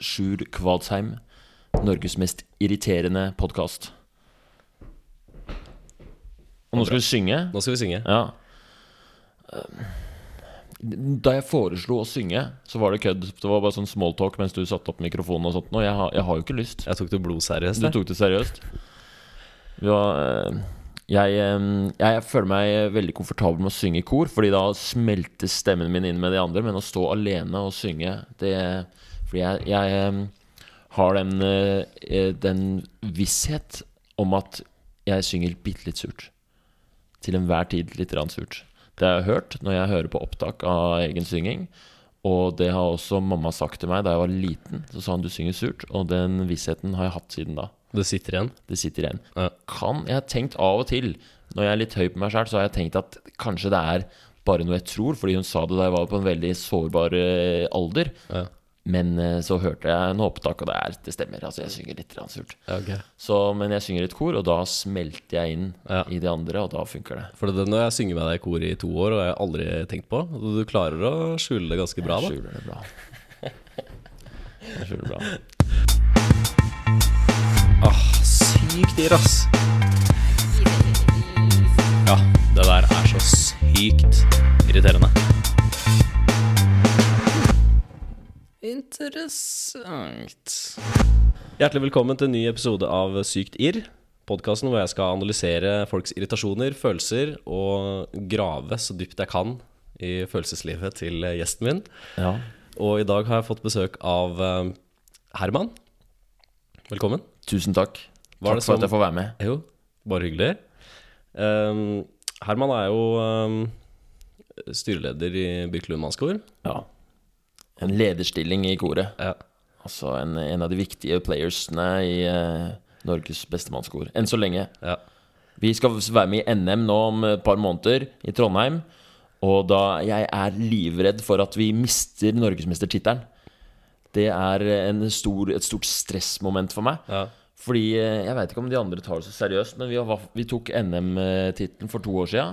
Sjur Kvadsheim. Norges mest irriterende podkast. Og nå skal vi synge. Nå skal vi synge. Ja. Da jeg foreslo å synge, så var det kødd. Det var bare sånn smalltalk mens du satte opp mikrofonen og sånt. Og jeg, har, jeg har jo ikke lyst. Jeg tok det blodseriøst. Du tok det seriøst. Ja, var, eh, jeg, eh, jeg føler meg veldig komfortabel med å synge i kor, Fordi da smelter stemmen min inn med de andre. Men å stå alene og synge det, Fordi jeg, jeg eh, har den, eh, den visshet om at jeg synger bitte litt surt. Til enhver tid litt rann surt. Det har jeg hørt når jeg hører på opptak av egen synging. Og det har også mamma sagt til meg da jeg var liten. Så sa hun du synger surt. Og den vissheten har jeg hatt siden da. Det sitter igjen. Det sitter igjen. Ja. Kan Jeg har tenkt av og til, når jeg er litt høy på meg sjøl, så har jeg tenkt at kanskje det er bare noe jeg tror, fordi hun sa det da jeg var på en veldig sårbar eh, alder. Ja. Men eh, så hørte jeg noe opptak, og det, er, det stemmer. Altså, jeg synger litt surt. Okay. Så, men jeg synger i et kor, og da smelter jeg inn Ja. i det andre, og da funker det. For det, når jeg synger med deg i kor i to år, og jeg har aldri tenkt på Du klarer å skjule det ganske bra, da. Jeg skjuler det bra. Jeg skjuler det bra. Ah, sykt irr, ass. Ja, det der er så sykt irriterende. Interessant. Hjertelig velkommen til en ny episode av Sykt irr. Podkasten hvor jeg skal analysere folks irritasjoner, følelser og grave så dypt jeg kan i følelseslivet til gjesten min. Ja. Og i dag har jeg fått besøk av eh, Herman. Velkommen. Tusen takk. Var takk det for som- at jeg får være med. Jo, bare hyggelig. Um, Herman er jo um, styreleder i Birkelund mannskor. Ja. En lederstilling i koret. Ja. Altså en, en av de viktige playersene i uh, Norges bestemannskor. Enn så lenge. ja. Vi skal være med i NM nå om et par måneder i Trondheim. Og da jeg er livredd for at vi mister norgesmestertittelen. Det er en stor, et stort stressmoment for meg. ja. Fordi eh, jeg veit ikke om de andre tar det så seriøst, men vi, har, vi tok NM-tittelen for to år sia.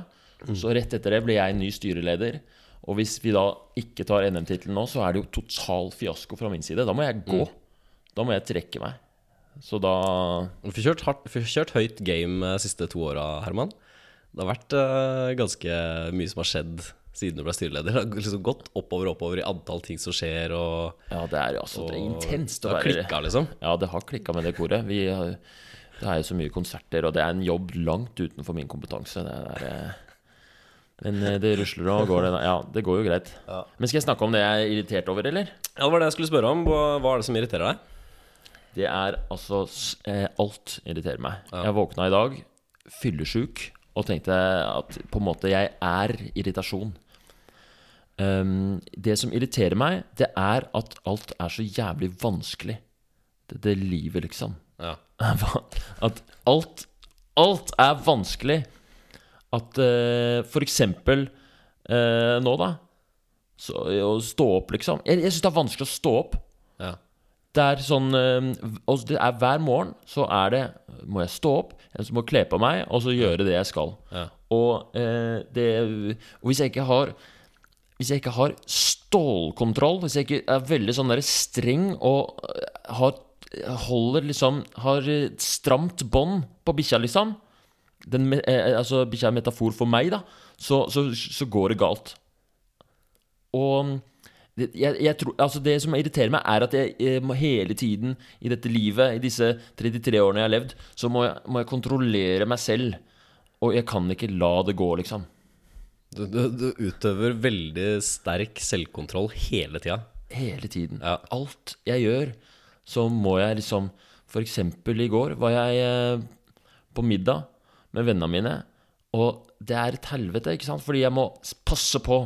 Så rett etter det ble jeg ny styreleder. Og hvis vi da ikke tar NM-tittelen nå, så er det jo total fiasko fra min side. Da må jeg gå. Da må jeg trekke meg. Så da Du får kjørt, hardt, får kjørt høyt game de siste to åra, Herman. Det har vært uh, ganske mye som har skjedd siden du ble styreleder. Det har liksom gått oppover og oppover i antall ting som skjer, og, Ja, det er altså det er intenst å være det har klikka, liksom. Ja, det har klikka med det koret. Vi, det er jo så mye konserter, og det er en jobb langt utenfor min kompetanse. Det er, eh, men eh, det rusler og går, det. Ja, det går jo greit. Men skal jeg snakke om det jeg er irritert over, eller? Ja, Det var det jeg skulle spørre om. Hva, hva er det som irriterer deg? Det er altså eh, Alt irriterer meg. Ja. Jeg våkna i dag fyllesjuk og tenkte at på en måte jeg er irritasjon. Um, det som irriterer meg, det er at alt er så jævlig vanskelig. Det, det livet, liksom. Ja. At alt Alt er vanskelig. At uh, for eksempel eh, nå, da så, Å stå opp, liksom. Jeg, jeg syns det er vanskelig å stå opp. ja. Det er sånn eh, og det er Hver morgen så er det Må jeg stå opp, jeg må kle på meg, og så gjøre det jeg skal. Ja. Og, eh, det, og hvis jeg ikke har Hvis jeg ikke har stålkontroll, hvis jeg ikke er veldig sånn der streng og har, holder liksom Har stramt bånd på bikkja, liksom den, me- eh, Altså bikkja er metafor for meg, da. Så, så, så går det galt. Og det, jeg, jeg tror, altså det som irriterer meg, er at jeg, jeg må hele tiden i dette livet, i disse 33 årene jeg har levd, så må jeg, må jeg kontrollere meg selv. Og jeg kan ikke la det gå, liksom. Du, du, du utøver veldig sterk selvkontroll hele tida. Hele tiden. Ja. Alt jeg gjør, så må jeg liksom For eksempel i går var jeg eh, på middag med vennene mine, og det er et helvete, ikke sant? Fordi jeg må passe på.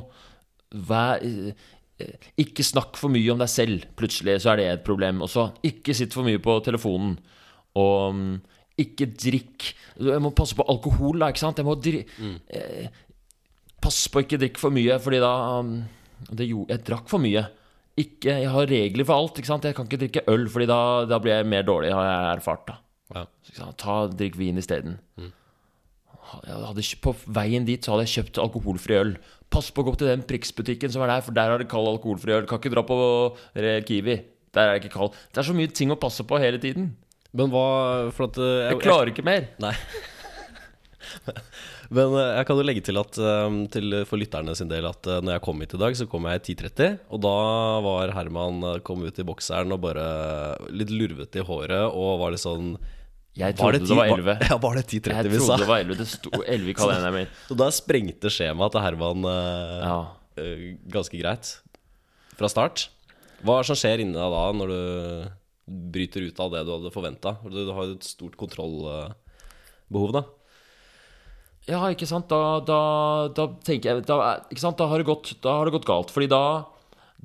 Vær, eh, ikke snakk for mye om deg selv. Plutselig så er det et problem. også. ikke sitt for mye på telefonen. Og mm, ikke drikk Jeg må passe på alkohol, da, ikke sant? Jeg må dri eh, Pass på ikke drikk for mye, fordi da det gjorde, Jeg drakk for mye. Ikke, jeg har regler for alt. ikke sant? Jeg kan ikke drikke øl, Fordi da, da blir jeg mer dårlig, har jeg erfart. da Ja. Ta, Drikk vin isteden. Jeg hadde, på veien dit så hadde jeg kjøpt alkoholfri øl. Pass på å gå til den Prix-butikken som er der, for der har de kald alkoholfri øl. Kan ikke dra på eh, Kiwi. Der er det ikke kald. Det er så mye ting å passe på hele tiden. Men hva For at Jeg, Jeg klarer ikke mer. Nei. Men eh, jeg kan jo legge til at eh, til, for lytterne sin del at eh, når jeg kom hit i dag, så kom jeg i 10.30. Og da var Herman eh, kom ut i bokseren og bare litt lurvete i håret og var litt sånn Jeg trodde det, ti- var 11. Ja, var det 10.30 Jeg vi sa? trodde det var 11. Det sto 11 i kalenderen min. Så da sprengte skjemaet til Herman uh, Ja. uh, ganske greit fra start. Hva er det som skjer inni deg da, når du bryter ut av det du hadde forventa? Du har jo et stort kontrollbehov, da. Ja, ikke sant. Da, da, da tenker jeg da, Ikke sant, da har, det gått, da har det gått galt. Fordi da,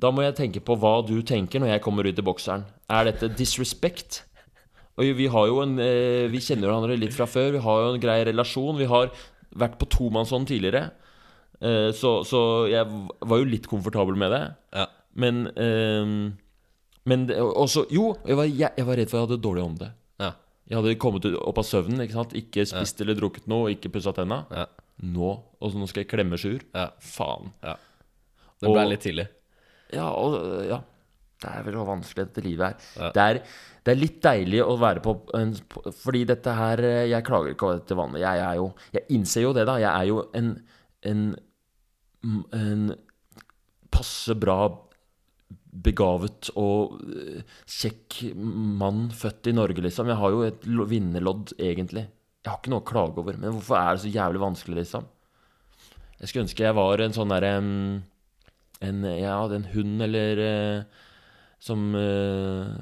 da må jeg tenke på hva du tenker når jeg kommer ut i bokseren. Er dette disrespect? Og vi har jo en eh, Vi kjenner hverandre litt fra før. Vi har jo en grei relasjon. Vi har vært på tomannshånd tidligere. Eh, så, så jeg var jo litt komfortabel med det. Ja. Men eh, Men også Jo, jeg var, jeg, jeg var redd for jeg hadde dårlig ånde. Ja. Jeg hadde kommet opp av søvnen, ikke? Ikke spist eller drukket noe, ikke pussa tenna. Ja. Nå Og nå skal jeg klemme Sjur. Ja. Faen. ja. Det ble Og- litt tidlig. Ja, og ja. Det er vel så vanskelig dette livet her. Ja. Det, er, det er litt deilig å være på Fordi dette her eh, Jeg klager ikke over dette vannet. Jeg er jo Jeg innser jo det, da. Jeg er jo en En, en passe bra begavet og eh, kjekk mann født i Norge, liksom. Jeg har jo et vinnerlodd, egentlig. Jeg har ikke noe å klage over. Men hvorfor er det så jævlig vanskelig, liksom? Jeg skulle ønske jeg var en sånn derre en, en, Ja, en hund eller eh, som eh,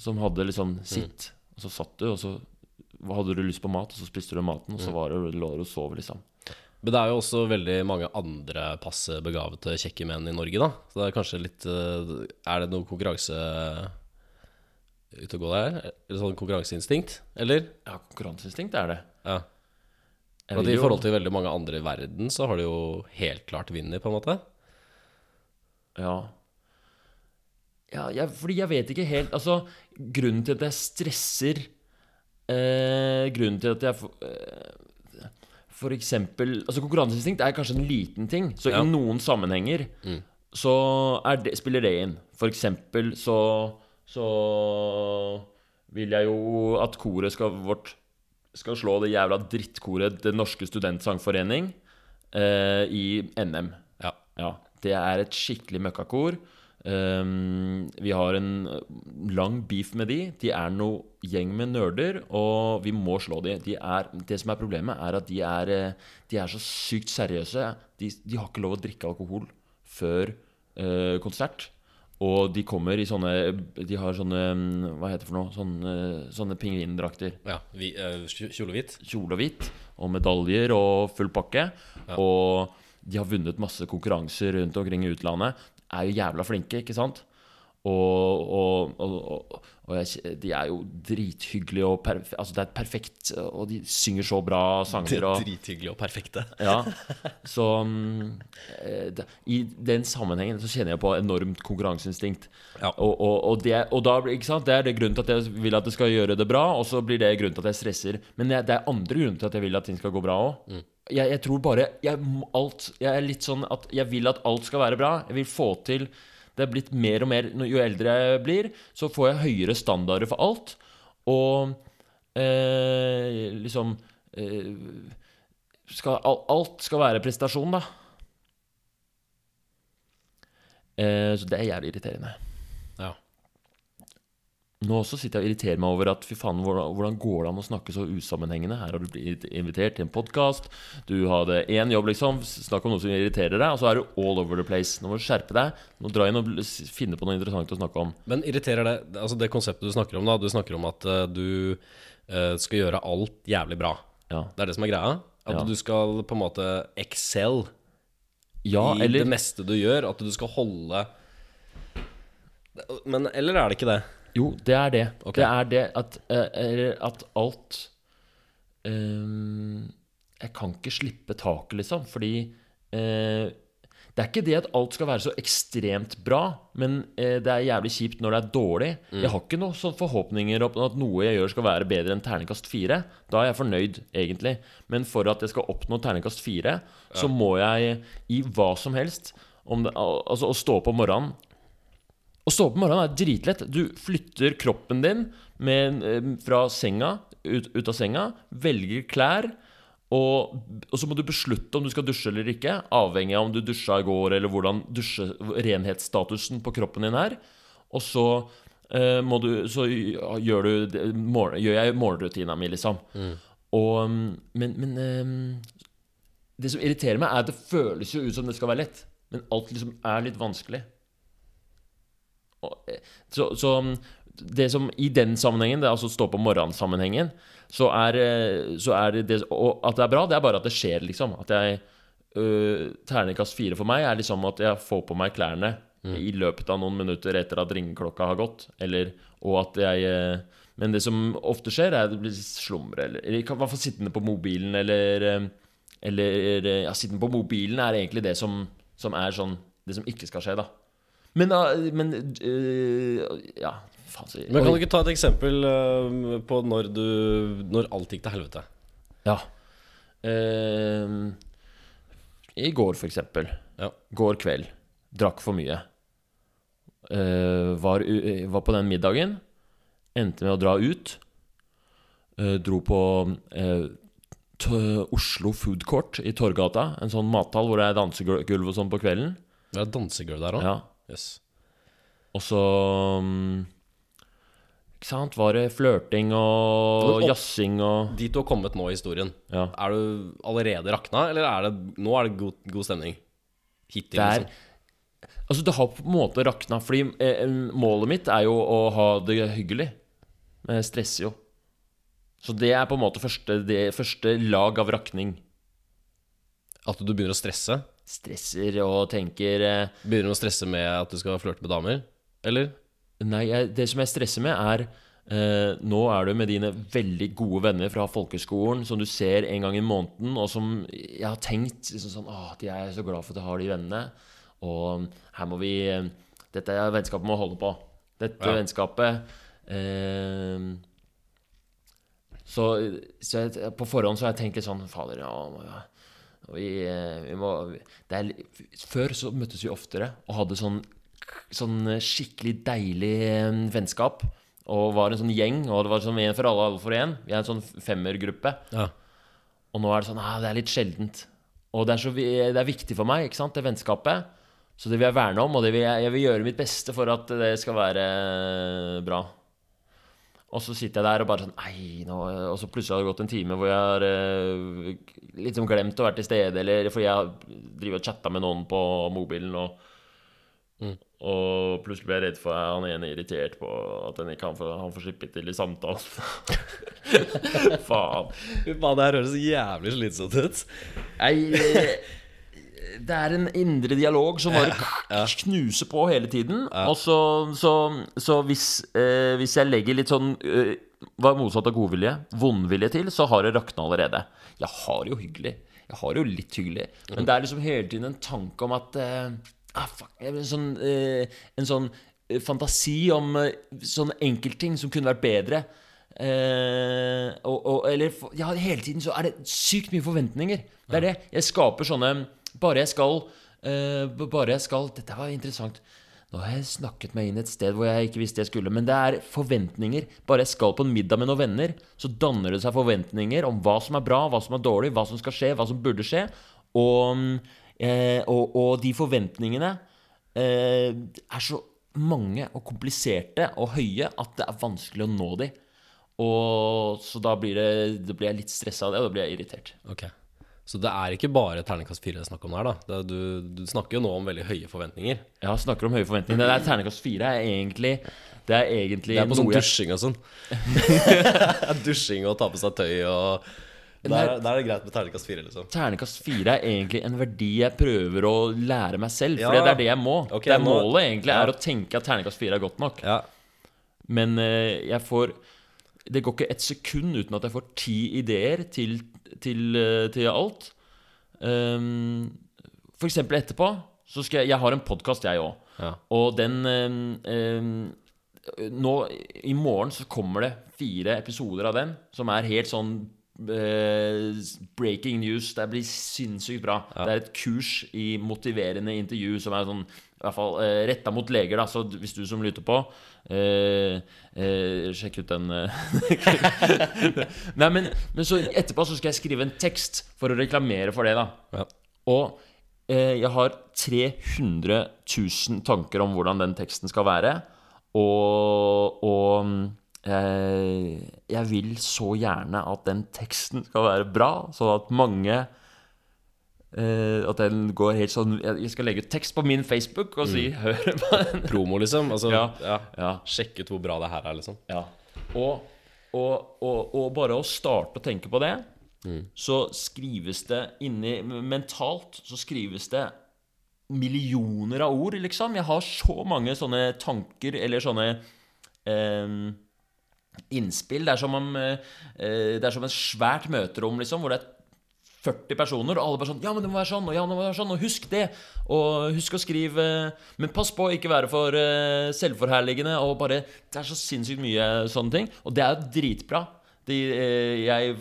Som hadde liksom sitt. Og så satt du, og så hadde du lyst på mat, og så spiste du maten, og så var det, lå du og sov, liksom. Men det er jo også veldig mange andre passe begavede kjekke menn i Norge, da. Så det er kanskje litt eh, Er det noe konkurranse ute og gå der? Eller sånn konkurranseinstinkt? Eller? Ja, konkurranseinstinkt er det. Ja. I forhold til veldig mange andre i verden, så har du jo helt klart vinner, på en måte. Ja. Ja jeg, fordi jeg vet ikke helt Altså, grunnen til at jeg stresser eh, Grunnen til at jeg eh, for eksempel Altså, konkurranseinstinkt er kanskje en liten ting. Så Ja. i noen sammenhenger så er det, spiller det inn. For eksempel så Så vil jeg jo at koret skal vårt skal slå det jævla drittkoret Den norske studentsangforening eh, i NM. Ja. Ja, det er et skikkelig møkkakor. Um, vi har en lang beef med de. De er noe gjeng med nerder, og vi må slå de. de er, det som er problemet, er at de er, eh, de er så sykt seriøse. De, de har ikke lov å drikke alkohol før uh, konsert. Og de kommer i sånne De har sånne Hva heter det for noe? Sånne, sånne pingvindrakter ja vi, uh, Kjole og hvitt. kjole og hvitt, og medaljer og full pakke. Og de har vunnet masse konkurranser rundt omkring i utlandet. Er jo jævla flinke, ikke sant? Og, og, og, og, de er jo drithyggelige og perf Altså, det er perfekt Og de synger så bra sanger. Og, Drithyggelige og perfekte. ja, så mm, eh, det, I den sammenhengen så kjenner jeg på enormt konkurranseinstinkt. Ja. Og, det, da, det er det grunnen til at jeg vil at det skal gjøre det bra, og så blir det grunnen til at jeg stresser. Men det er andre grunner til at jeg vil at ting skal gå bra òg. Jeg, jeg tror bare jeg, alt, jeg er litt sånn at jeg vil at alt skal være bra. Jeg vil få til Det er blitt mer og mer Jo eldre jeg blir, så får jeg høyere standarder for alt. Og eh, liksom eh, skal, alt skal være prestasjon, da. Eh, så det er jævlig irriterende. Nå også sitter jeg og irriterer meg over at fy faen, hvordan, går det an å snakke så usammenhengende? Her har du blitt invitert til en podkast, du hadde én jobb, liksom. Snakk om noe som irriterer deg, og så er du all over the place. Nå må du skjerpe deg. Nå dra inn og finne på noe interessant å snakke om. Men irriterer det Altså det konseptet du snakker om, da. Du snakker om at eh, du eh, skal gjøre alt jævlig bra. Ja, Det er det som er greia? At Ja. du skal på en måte excel ja i eller det meste du gjør. At du skal holde Men eller er det ikke det? Jo, det er det. Okay. Det er det at, eh, at alt um, Jeg kan ikke slippe taket, liksom, fordi uh, Det er ikke det at alt skal være så ekstremt bra, men uh, det er jævlig kjipt når det er dårlig. Jeg har ikke noen sånne forhåpninger om at noe jeg gjør skal være bedre enn terningkast fire. Da er jeg fornøyd, egentlig. Men for at jeg skal oppnå terningkast fire, så må jeg i hva som helst om det, Altså å stå opp om morgenen Å stå opp om morgenen er dritlett. Du flytter kroppen din med, eh, fra senga, ut, ut av senga, velger klær, og, og så må du beslutte om du skal dusje eller ikke, avhengig av om du dusja i går, eller hvordan dusje, renhetsstatusen på kroppen din er. Og så, eh, må du, så gjør, du, mor, gjør jeg morgenrutina mi, liksom. Og, mm, men men eh, det som irriterer meg, er at det føles jo ut som det skal være lett, men alt liksom er litt vanskelig. Eh, Så, så mm, det som i den sammenhengen, det er altså stå på morgensammenhengen, så er, eh, så er det, Og at det er bra, det er bare at det skjer, liksom. At jeg øh, Terningkast fire for meg er liksom at jeg får på meg klærne i løpet av noen minutter etter at ringeklokka har gått. Eller, og at jeg øh, Men det som ofte skjer, er at det blir slumre. Eller, eller i hvert fall sittende på mobilen, eller Eller Ja, sittende på mobilen er egentlig det som, som er sånn Det som ikke skal skje, da. Men, øh, men øh, Ja, faen Men kan du ikke ta et eksempel eh, på når du Når alt gikk til helvete? Ja. Ehm, I går, for eksempel. Ja. Går kveld. Drakk for mye. Eh, var, var på den middagen. Endte med å dra ut. Eh, dro på eh, Oslo Food Court i Torgata. En sånn mathall hvor det er dansegulv og sånn på kvelden. Det er dansegulv der òg? Ja. Yes. Og så mm, Ikke sant? Var det flørting og jazzing og Dit du har kommet nå i historien, Ja. er du allerede rakna, eller er det, nå er det god, god stemning? Hittil, Det er liksom. Altså, det har på en måte rakna, fordi eh, målet mitt er jo å ha det hyggelig. Men jeg stresser jo. Så det er på en måte første, det første lag av rakning. At du begynner å stresse? Stresser og tenker eh, Begynner du å stresse med at du skal flørte med damer? Eller? Nei, jeg, det som jeg stresser med, er eh, Nå er du med dine veldig gode venner fra folkeskolen som du ser en gang i måneden, og som jeg har tenkt liksom sånn Å, de er så glad for at jeg har de vennene. Og her må vi Dette er vennskapet må holde på. Dette Ja. vennskapet eh, Så, så jeg, på forhånd så har jeg tenkt litt sånn Fader, ja, vi, eh, vi må det er, Før så møttes vi oftere og hadde sånn sånn skikkelig deilig eh, vennskap. Og var en sånn gjeng, og det var sånn en for alle, alle for én. Vi er en sånn femmergruppe. Ja. Og nå er det sånn ah, det er litt sjeldent. Og det er, så, det er viktig for meg, ikke sant, det vennskapet. Så det vil jeg verne om, og det vil jeg, jeg vil gjøre mitt beste for at det skal være bra. Og så sitter jeg der og bare sånn Nei, nå Og så plutselig har det gått en time hvor jeg har eh, liksom glemt å være til stede, eller fordi jeg driver og chatta med noen på mobilen, og og plutselig blir jeg redd for at han ene er irritert på at han ikke får, han får slippe til i samtalen. Faen. Faen, det her høres jævlig slitsomt ut. Nei, det er en indre dialog som bare ja. knuser på hele tiden. Og så, så, så hvis, eh, hvis jeg legger litt sånn eh, Hva er motsatt av godvilje? Vondvilje til, så har det rakna allerede. Jeg har det jo hyggelig. Jeg har det jo litt hyggelig. Men det er liksom hele tiden en tanke om at eh, ah, fuck, en sånn, eh, en sånn eh, fantasi om eh, sånne enkeltting som kunne vært bedre. Eh, og, og, eller Ja, hele tiden så er det sykt mye forventninger. Det er det. Jeg skaper sånne Bare jeg skal uh, Bare jeg skal Dette var interessant. Nå har jeg snakket meg inn et sted hvor jeg ikke visste jeg skulle. Men det er forventninger. Bare jeg skal på en middag med noen venner, så danner det seg forventninger om hva som er bra, hva som er dårlig, hva som skal skje, hva som burde skje. Og, eh, og, og de forventningene eh, er så mange og kompliserte og høye at det er vanskelig å nå de. Og så da blir, det, da blir jeg litt stressa av det, og da blir jeg irritert. Ok Så det er ikke bare terningkast fire det er snakk om her, da. Det er, du, du snakker jo nå om veldig høye forventninger. Jeg snakker om høye forventninger. Det er terningkast fire er egentlig Det er egentlig Det er på sånn dusjing og sånn. dusjing og ta på seg tøy og Der, der er det greit med terningkast fire, liksom. Terningkast fire er egentlig en verdi jeg prøver å lære meg selv. Ja. For det er det jeg må. Okay, det er Målet egentlig Ja. er å tenke at terningkast fire er godt nok. Ja. Men eh, jeg får Det går ikke et sekund uten at jeg får ti ideer til, til, eh, til alt. Um, for eksempel etterpå så skal jeg Jeg har en podkast, jeg òg. Ja. Og den um, Nå i morgen så kommer det fire episoder av den som er helt sånn uh, breaking news. Det blir sinnssykt bra. Det er et kurs i motiverende intervju som er sånn i hvert fall eh, retta mot leger, da. Så hvis du som lytter på, eh, eh, sjekk ut den eh. Nei, men, men så etterpå så skal jeg skrive en tekst for å reklamere for det, da. Ja. Og eh, jeg har 300 000 tanker om hvordan den teksten skal være. Og, og eh, jeg vil så gjerne at den teksten skal være bra, sånn at mange eh, At den går helt sånn Jeg skal legge ut tekst på min Facebook og si 'hør på den'. Promo, liksom. Altså, Ja. ja. Ja. Sjekke ut hvor bra det her er, liksom. Ja. Og, og, og, og bare å starte å tenke på det, så skrives det inni Mentalt så skrives det millioner av ord, liksom. Jeg har så mange sånne tanker eller sånne um, innspill. Det er som om uh, Det er som et svært møterom, liksom, hvor det er 40 personer, og alle bare sånn Ja, men det må være sånn, og ja, det må være sånn, og husk det. Og husk å skrive Men pass på å ikke være for eh, selvforherligende, og bare Det er så sinnssykt mye sånne ting. Og det er jo dritbra. De, eh, jeg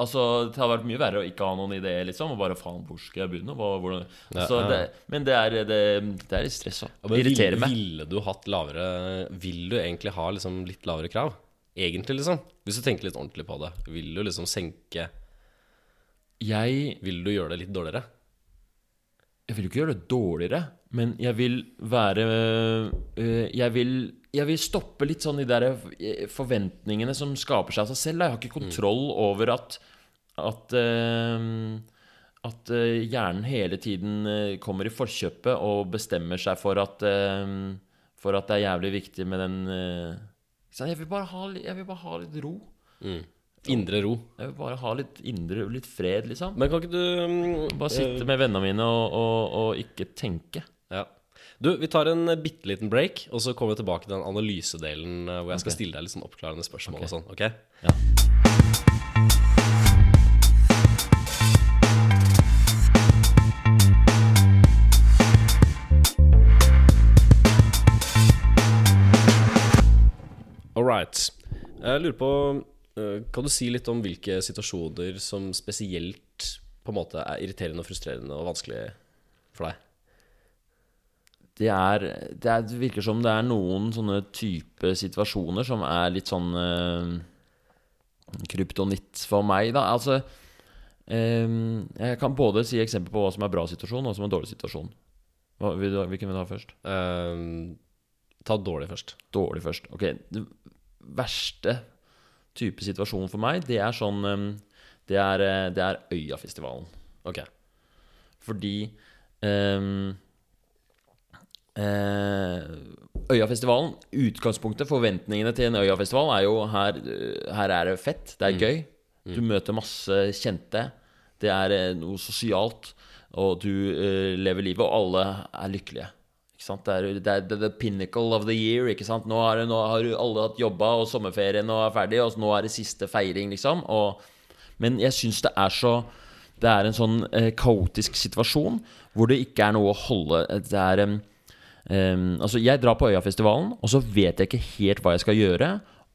Altså, det har vært mye verre å ikke ha noen idé, liksom. Og bare faen, hvor skal jeg begynne? Hva, hvordan? Ja, så ja. det, men det er, det, det er litt stress òg. Det irriterer meg. Ville du hatt lavere Vil du egentlig ha liksom litt lavere krav? Egentlig, liksom. Hvis du tenker litt ordentlig på det. Vil du liksom senke Jeg Vil du gjøre det litt dårligere? Jeg vil jo ikke gjøre det dårligere, men jeg vil være øh, jeg, vil, jeg vil stoppe litt sånn de der øh, forventningene som skaper seg av seg selv. Jeg har ikke kontroll over at at, øh, at øh, hjernen hele tiden kommer i forkjøpet og bestemmer seg for at For at det er jævlig viktig med den jeg, vil bare ha, jeg vil bare ha litt ro. Indre ro. Jeg vil bare ha litt indre Litt fred, liksom. Men kan ikke du um, Bare sitte med vennene mine og, og, og ikke tenke. Ja. Du, vi tar en eh, bitte liten break, og så kommer vi tilbake til den analysedelen eh, hvor jeg skal okay. stille deg litt sånn oppklarende spørsmål og sånn. Ok? Ja. All right. Jeg lurer på eh, Kan du si litt om hvilke situasjoner som spesielt på en måte er irriterende og frustrerende og vanskelig for deg? det er, det er Det virker som det er noen sånne type situasjoner som er litt sånn eh, kryptonitt for meg, da. Altså eh, Jeg kan både si eksempel på hva som er bra situasjon, og hva som er dårlig situasjon. Hva, vil hvilken vil du ha først? Eh, ta dårlig først. Dårlig først. Ok. Det verste type situasjon for meg, det er sånn eh, Det er, eh, det er Øyafestivalen. Ok. Fordi um, eh, Øyafestivalen, utgangspunktet, forventningene til en Øyafestival er jo her, eh, her er det fett, det er gøy. Du møter masse kjente. Det er noe sosialt. Og du lever livet, og alle er lykkelige. Det er, det er the pinnacle of the year. Ikke sant? Nå, det, nå har alle hatt jobba, og sommerferien og er ferdig, og nå er det siste feiring, liksom. Og, men jeg syns det er så Det er en sånn eh, kaotisk situasjon hvor det ikke er noe å holde Det er um, um, Altså, jeg drar på Øyafestivalen, og så vet jeg ikke helt hva jeg skal gjøre,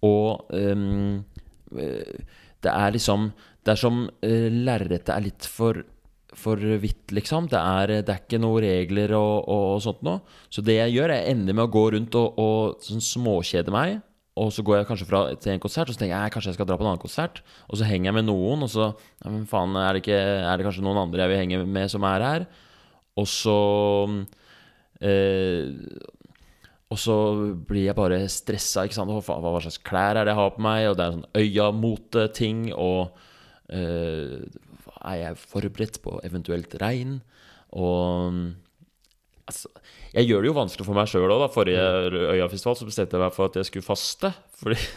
og eh, det er liksom Det er som uh, lerretet er litt for for vidt, liksom. Det er, det er ikke noen regler og, og sånt noe. Så det jeg gjør, er ender med å gå rundt og, og sånn småkjede meg. Og så går jeg kanskje fra, til en konsert, og så tenker jeg kanskje jeg skal dra på en annen konsert. Og så henger jeg med noen, og så ja, men faen, er det, ikke, er det kanskje noen andre jeg vil henge med som er her? Og så eh, Og så blir jeg bare stressa. Ikke sant? Hva, hva slags klær er det jeg har på meg? Og det er sånn øya-mote-ting. Og eh, er jeg forberedt på eventuelt regn? Og altså, Jeg gjør det jo vanskelig for meg sjøl òg. Forrige Øyafestival så bestemte jeg meg for at jeg skulle faste. Fordi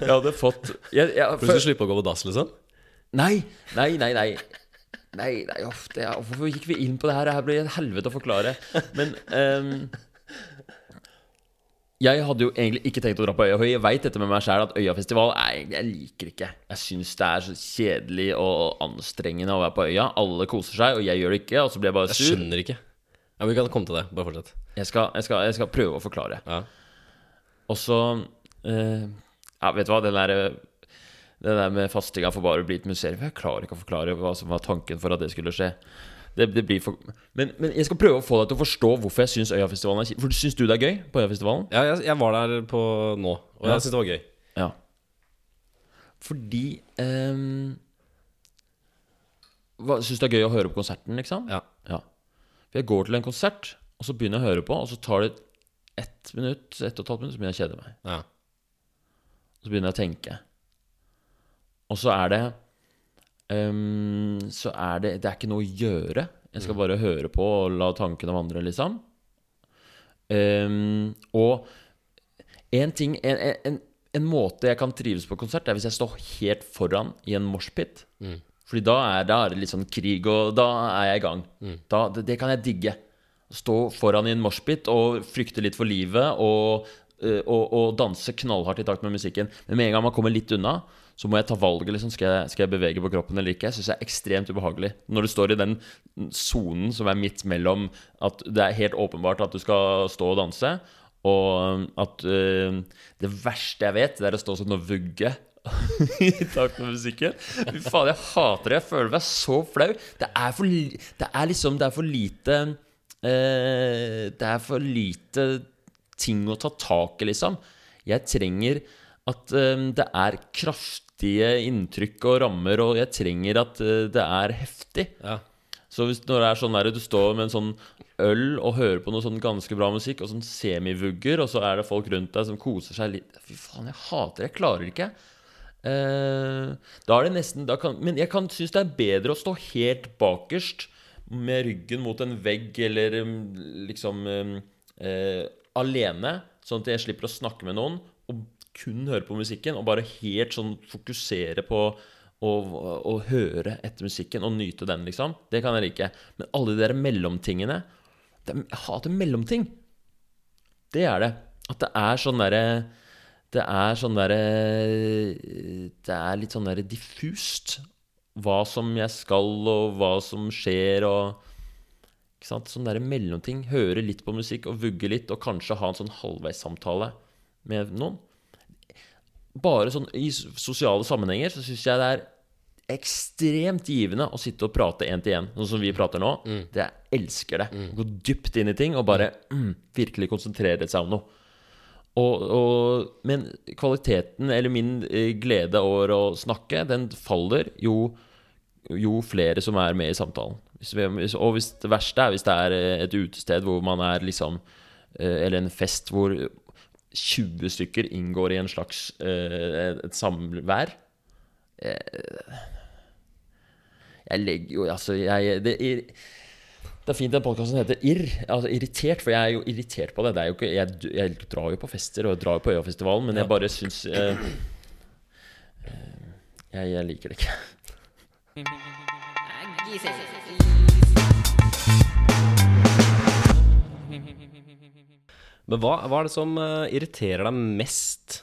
Jeg hadde fått jeg, jeg, For du slipper slippe å gå på dass, liksom? Nei, nei, nei, nei. Nei, nei, ofte det Hvorfor gikk vi inn på det her? Det her blir et helvete å forklare. Men ehm, Jeg hadde jo egentlig ikke tenkt å dra på Øya. For jeg veit dette med meg sjæl at Øyafestival jeg, Jeg liker ikke. Jeg syns det er så kjedelig og anstrengende å være på Øya. Alle koser seg, og jeg gjør det ikke. Og så blir jeg bare sur. Jeg skjønner ikke. Ja, Vi kan komme til det. Bare fortsett. Jeg skal, jeg skal, jeg skal prøve å forklare. Ja. Og så eh, Ja, vet du hva, den der Det der med fastinga får bare bli et museum. Jeg klarer ikke å forklare hva som var tanken for at det skulle skje. Det, det blir for men, men jeg skal prøve å få deg til å forstå hvorfor jeg syns Øyafestivalen er kjip. For Syns du det er gøy på Øyafestivalen? Ja, jeg, jeg var der på nå, og Ja. jeg syns det var gøy. Ja. Fordi um, Syns du det er gøy å høre på konserten, liksom? Ja. Ja. For jeg går til en konsert, og så begynner jeg å høre på, og så tar det ett minutt, ett og et halvt minutt, så begynner jeg å kjede meg. Ja. Så begynner jeg å tenke. Og så er det ehm, Så er det Det er ikke noe å gjøre. Jeg skal bare høre på og la tankene vandre, liksom. Um, og en ting en, en, en måte jeg kan trives på konsert, er hvis jeg står helt foran i en moshpit. Fordi da er, da er det litt sånn krig, og da er jeg i gang. Da, det, det kan jeg digge. Stå foran i en moshpit og frykte litt for livet og, eh, og, og danse knallhardt i takt med musikken. Men med en gang man kommer litt unna, så må jeg ta valget. Liksom. Skal, jeg, skal jeg bevege på kroppen eller ikke? Jeg syns det er ekstremt ubehagelig. Når du står i den sonen som er midt mellom at det er helt åpenbart at du skal stå og danse, og at uh, det verste jeg vet, det er å stå sånn og vugge i takt med musikken. Fy faen, jeg hater det. Jeg føler meg så flau. Det er for, det er liksom Det er for lite uh, Det er for lite ting å ta tak i, liksom. Jeg trenger at um, det er kraftige inntrykk og rammer, og jeg trenger at eh, det er heftig. Ja. Så hvis når det er sånn der, du står med en sånn øl og hører på noe sånn ganske bra musikk, og sånn semivugger, og så er det folk rundt deg som koser seg litt Fy faen, jeg hater det. Jeg klarer det ikke. Eh, da er det nesten kan, Men jeg kan synes det er bedre å stå helt bakerst med ryggen mot en vegg eller um, liksom um, eh, alene, sånn at jeg slipper å snakke med noen, kun høre på musikken, og bare helt sånn fokusere på å, å høre etter musikken og nyte den, liksom. Det kan jeg like. Men alle de der mellomtingene det, Jeg hater mellomting. Det er det. At det er sånn derre Det er sånn derre Det er litt sånn derre diffust hva som jeg skal, og hva som skjer, og ikke sant? Sånn derre mellomting. Høre litt på musikk og vugge litt, og kanskje ha en sånn halvveissamtale med noen. Bare sånn i sosiale sammenhenger så syns jeg det er ekstremt givende å sitte og prate én til én, sånn som vi prater nå. Det Jeg elsker det. Gå dypt inn i ting og bare mm, virkelig konsentrere seg om noe. Og, og, men kvaliteten, eller min eh, glede over å snakke, den faller jo, jo flere som er med i samtalen. Og hvis det verste er hvis det er eh, et utested hvor man er liksom eh, Eller en fest hvor 20 stykker inngår i en slags uh, et samvær. Eh, Jeg legger jo Altså, jeg det, er- det er fint den podkasten heter Irr. Altså irritert, for jeg er jo irritert på det. det er jo ikke, jeg, jeg drar jo på fester og jeg drar jo på Øyafestivalen, men jeg bare syns uh, uh, jeg, jeg liker det ikke. Men hva, hva er det som eh, irriterer deg mest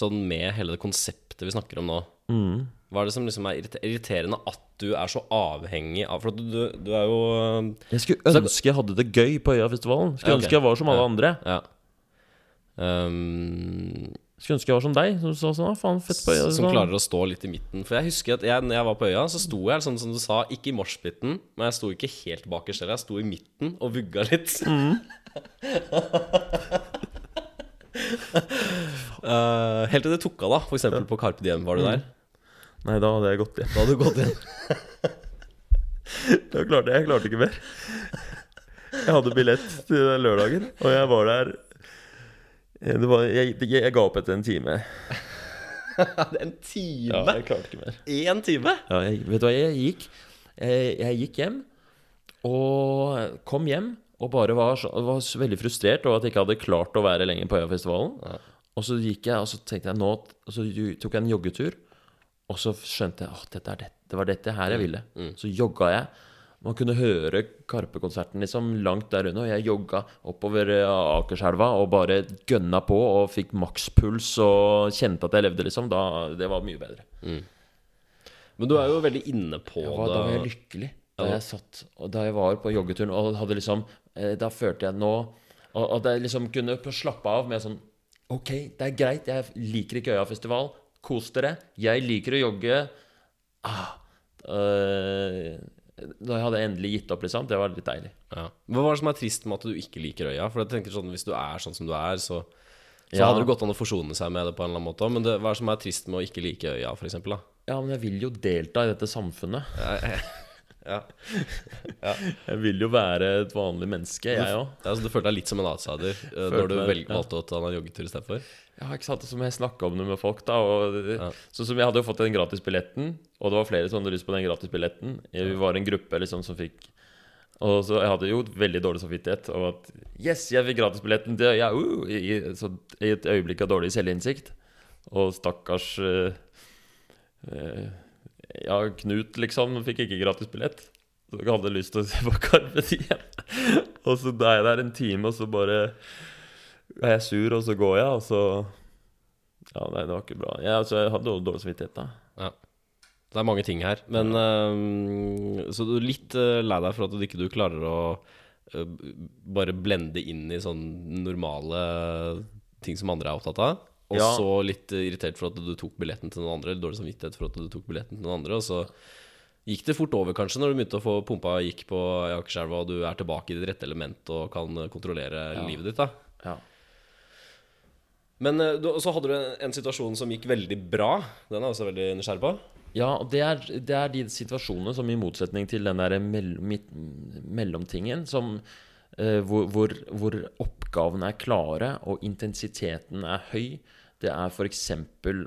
sånn med hele det konseptet vi snakker om nå? Hva er det som liksom er irriterende at du er så avhengig av For du, du, du er jo eh, Jeg skulle ønske jeg hadde det gøy på Øyafestivalen. Skulle Ja, okay. ønske jeg var som alle andre. Ja. Um, Skulle ønske jeg var som deg, som sa sånn Faen, fett på som sånn. klarer å stå litt i midten. For jeg husker at jeg, når jeg var på øya, så sto jeg sånn som du sa, ikke i moshpiten, men jeg sto ikke helt bakerst heller. Jeg sto i midten og vugga litt. Eh, helt til det tok av, da. For eksempel på Carpe Diem. Var du der? Nei, da hadde jeg gått igjen. Da hadde du gått igjen. da klarte, jeg jeg klarte ikke mer. Jeg hadde billett til lørdagen, og jeg var der var, jeg, jeg, jeg ga opp etter en time. en time? Ja, jeg klarte ikke mer. Én time? Ja, jeg, vet du hva, jeg gikk jeg, gikk hjem Og kom hjem Og bare var, så, var veldig frustrert Over at jeg ikke hadde klart å være lenger på Øyafestivalen Og så gikk jeg, og så tenkte jeg nå Og så tok jeg en joggetur Og så skjønte jeg, at dette, det, det var dette her jeg ville Så jogga jeg Man kunne høre Karpe-konserten liksom langt der Og jeg jogga oppover eh, Akerselva Og bare gønna på Og fikk makspuls Og kjente at jeg levde liksom da, Det var mye bedre Men du er jo veldig inne på Ja, da var jeg lykkelig da jeg satt Og da jeg var på joggeturen og hadde liksom eh, Da følte jeg nå og jeg liksom kunne slappe av med sånn Ok, det er greit, jeg liker ikke Øyafestival. Kos dere. Jeg liker å jogge. Ah, øh, da jeg hadde endelig gitt opp, liksom. Det var litt deilig. Ja. Hva var det som er trist med at du ikke liker øya? For jeg tenker sånn, Hvis du er sånn som du er, så, så Ja. hadde det gått an å forsone seg med det på en eller annen måte. Men det, hva er det som er trist med å ikke like øya, da? Ja, men jeg vil jo delta i dette samfunnet. Ja. Jeg vil jo være et vanlig menneske, jeg òg. Ja, så Du følte deg litt som en outsider uh, når du meg- valgte å ta en joggetur istedenfor? Ja, ikke sant? Som jeg snakka om det med folk, da. Og, Sånn som jeg hadde jo fått den gratisbilletten, og det var flere som hadde lyst på den gratisbilletten. Vi var en gruppe liksom som fikk Og så jeg hadde jo veldig dårlig samvittighet over at Yes, jeg fikk gratisbilletten til ja, uh, i, så, I et øyeblikk av dårlig selvinnsikt. Og stakkars uh, eh, Ja, Knut, liksom, fikk ikke gratisbillett. Så jeg hadde lyst til å se på Carpe Diem. og så er jeg der en time, og så bare er jeg sur, og så går jeg, og så Ja, nei, det var ikke bra. Jeg, altså, jeg hadde dårlig samvittighet, da. Ja. Det er mange ting her. Men eh, Så du er litt uh, lei deg for at du ikke du klarer å uh, bare blende inn i sånn normale ting som andre er opptatt av. Og Ja. så litt irritert for at du tok billetten til noen andre, eller dårlig samvittighet for at du tok billetten til noen andre. Og så gikk det fort over, kanskje, når du begynte å få pumpa gikk på Akerselva, og du er tilbake i ditt rette element og kan eh, kontrollere Ja. livet ditt. da Ja. Men eh, du, så hadde du en, en situasjon som gikk veldig bra. Den er jeg også veldig nysgjerrig på. Ja, og det er, det er de situasjonene som i motsetning til den der mell, mellomtingen som, eh, hvor, hvor, hvor oppgavene er klare og intensiteten er høy, det er f.eks.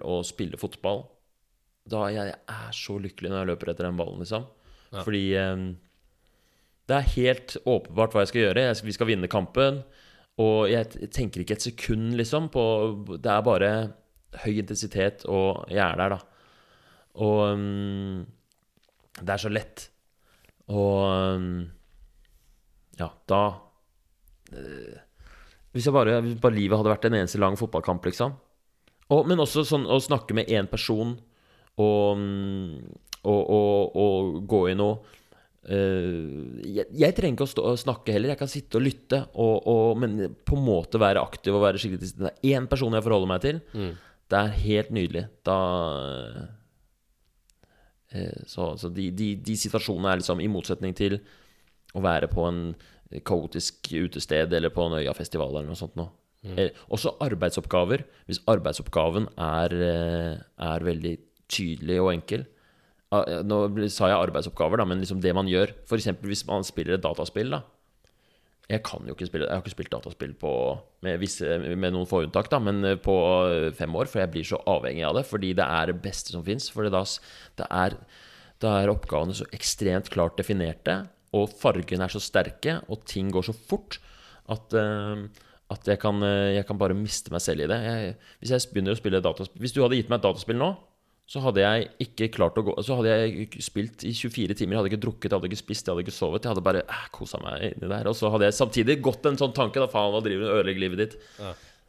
å spille fotball. Da jeg, jeg er så lykkelig når jeg løper etter den ballen, liksom. Ja. Fordi eh, det er helt åpenbart hva jeg skal gjøre. Jeg skal, vi skal vinne kampen. Og jeg tenker ikke et sekund, liksom, på Det er bare høy intensitet, og jeg er der, da. Og um, det er så lett. Og um, ja, da eh, Hvis jeg bare, hvis bare livet hadde vært en eneste lang fotballkamp, liksom. Og, men også sånn å snakke med én person og, um, og, og, og gå i noe Uh, jeg, jeg trenger ikke å stå og snakke heller. Jeg kan sitte og lytte, og, og, men på en måte være aktiv og være skikkelig til stede. Det er én person jeg forholder meg til. Det er helt nydelig. Da uh, Så, så de, de, de situasjonene er liksom i motsetning til å være på en kaotisk utested eller på en Øyafestival eller noe sånt noe. Eh, også arbeidsoppgaver. Hvis arbeidsoppgaven er, eh, er veldig tydelig og enkel Ah, Nå sa jeg arbeidsoppgaver, da, men liksom det man gjør. F.eks. hvis man spiller et dataspill. da Jeg kan jo ikke spille Jeg har ikke spilt dataspill på med, visse, med noen få unntak, da, men eh, på fem år, for jeg blir så avhengig av det. Fordi det er det beste som fins. For da, er, er oppgavene så ekstremt klart definerte, og fargene er så sterke, og ting går så fort at eh, at jeg kan, eh, jeg kan bare miste meg selv i det. Jeg, hvis jeg begynner å spille dataspill Hvis du hadde gitt meg et dataspill nå, så hadde jeg ikke klart å gå Så hadde jeg spilt i 24 timer. Jeg hadde ikke drukket, jeg hadde ikke spist, jeg hadde ikke sovet. Jeg hadde bare eh, kosa meg inni der. Og så hadde jeg samtidig gått en sånn tanke Da faen, hva driver du og ødelegger livet ditt?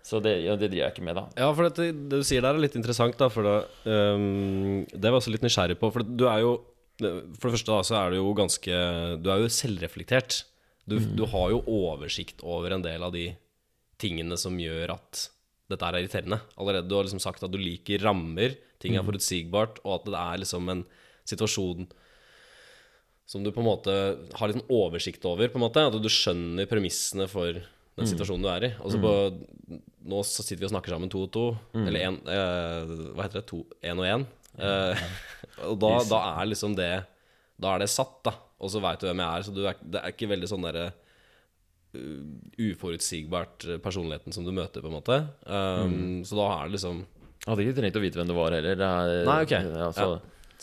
Så det, ja, det driver jeg ikke med, da. Ja, for det, det du sier der er litt interessant, da. For det, um, det var jeg også litt nysgjerrig på. For du er jo For det første da, så er du jo ganske Du er jo selvreflektert. Du, du har jo oversikt over en del av de tingene som gjør at dette er irriterende. Allerede Du har liksom sagt at du liker rammer, ting er forutsigbart, og at det er liksom en situasjon som du på en måte har litt oversikt over. på en måte At du skjønner premissene for den situasjonen du er i. Altså på, Nå så sitter vi og snakker sammen to og to. Eller en, eh, hva heter det? To, en og én. Eh, og da, da er liksom det Da er det satt, da. Og så veit du hvem jeg er. Så du er, det er ikke veldig sånn derre uforutsigbart uh, personligheten som du møter, på en måte. Um, Så da er det liksom Jeg hadde ikke trengt å vite hvem det var heller. Er, Nei, ok. Ja, så,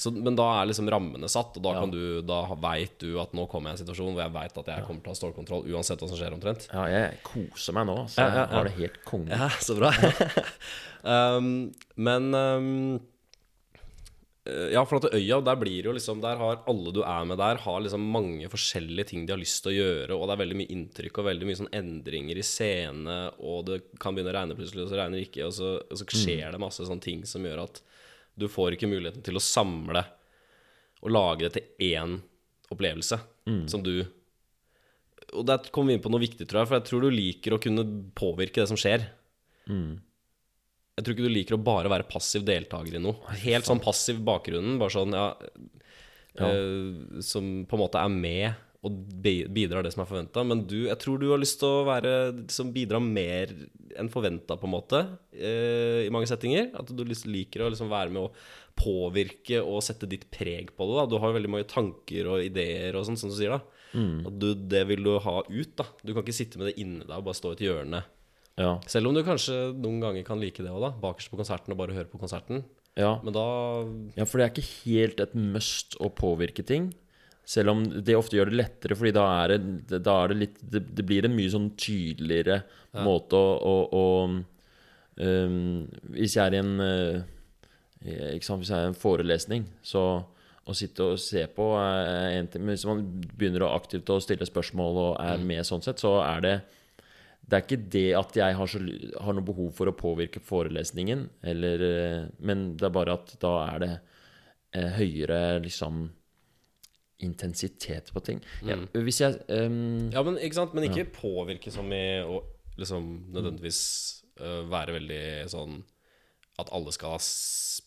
så, men da er liksom rammene satt, og da, Ja. du, da veit du at nå kommer jeg i en situasjon hvor jeg veit at jeg kommer til å ha stålkontroll uansett hva som skjer, omtrent. ja, jeg koser meg nå. Så Ja, ja, ja. jeg har det helt konge. Ja, så bra. um, men um, eh, Ja, for at øya, der blir jo liksom Der har alle du er med der, har liksom mange forskjellige ting de har lyst til å gjøre, og det er veldig mye inntrykk og veldig mye sånn endringer i scene, og det kan begynne å regne plutselig, og så regner det ikke, og så, og så skjer det masse sånne ting som gjør at du får ikke muligheten til å samle og lage det til én opplevelse som du Og der kommer vi inn på noe viktig, tror jeg, for jeg tror du liker å kunne påvirke det som skjer. Jeg tror ikke du liker å bare være passiv deltaker i noe. Helt sånn passiv i bakgrunnen, bare sånn ja, eh, Som på en måte er med og bidrar det som er forventa. Men du, jeg tror du har lyst til å være liksom bidra mer enn forventa, på en måte, uh, i mange settinger. At du liker å liksom være med å påvirke og sette ditt preg på det. Da. Du har jo veldig mange tanker og ideer og sånn, som du sier. da At du, Det vil du ha ut. da Du kan ikke sitte med det inni deg og bare stå i et hjørne. Ja. Selv om du kanskje noen ganger kan like det òg, da. Bakerst på konserten og bare høre på konserten. ja. Men da Ja, for det er ikke helt et must å påvirke ting. Selv om det ofte gjør det lettere, fordi da er det, da er det litt Det, det blir en mye sånn tydeligere måte å, å, å um, Hvis jeg er i en øh, Ikke sant, hvis jeg er i en forelesning, så å sitte og se på er én ting Men hvis man begynner å aktivt å stille spørsmål og er med sånn sett, så er det det er ikke det at jeg har, så, har noe behov for å påvirke forelesningen, eller, eh, men det er bare at da er det eh, høyere liksom intensitet på ting. Ja, hvis jeg um, Ja, men ikke sant? Men ikke påvirke som i å liksom nødvendigvis uh, være veldig sånn at alle skal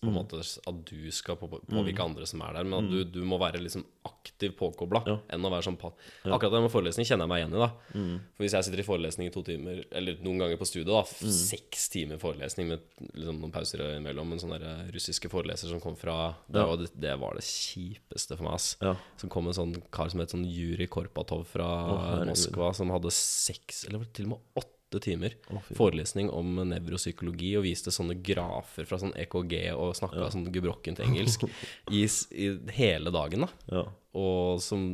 på en måte At du skal på, påvirke andre som er der, men at du, du må være liksom aktivt påkobla Ja. enn å være sånn Akkurat det med forelesning kjenner jeg meg igjen i. da For Hvis jeg sitter i forelesning i to timer, eller noen ganger på studio, da seks timer forelesning med liksom noen pauser imellom, en sånn russiske foreleser som kom fra det, var det, det var det kjipeste for meg, ass. Ja. Som kom en sånn kar som het sånn Juri Korpatov fra herregud. Moskva, som hadde seks, eller til og med åtte timer oh, forelesning om nevropsykologi og viste sånne grafer fra sånn EKG og snakka sånn gebrokkent engelsk i, i hele dagen, da. ja. Og som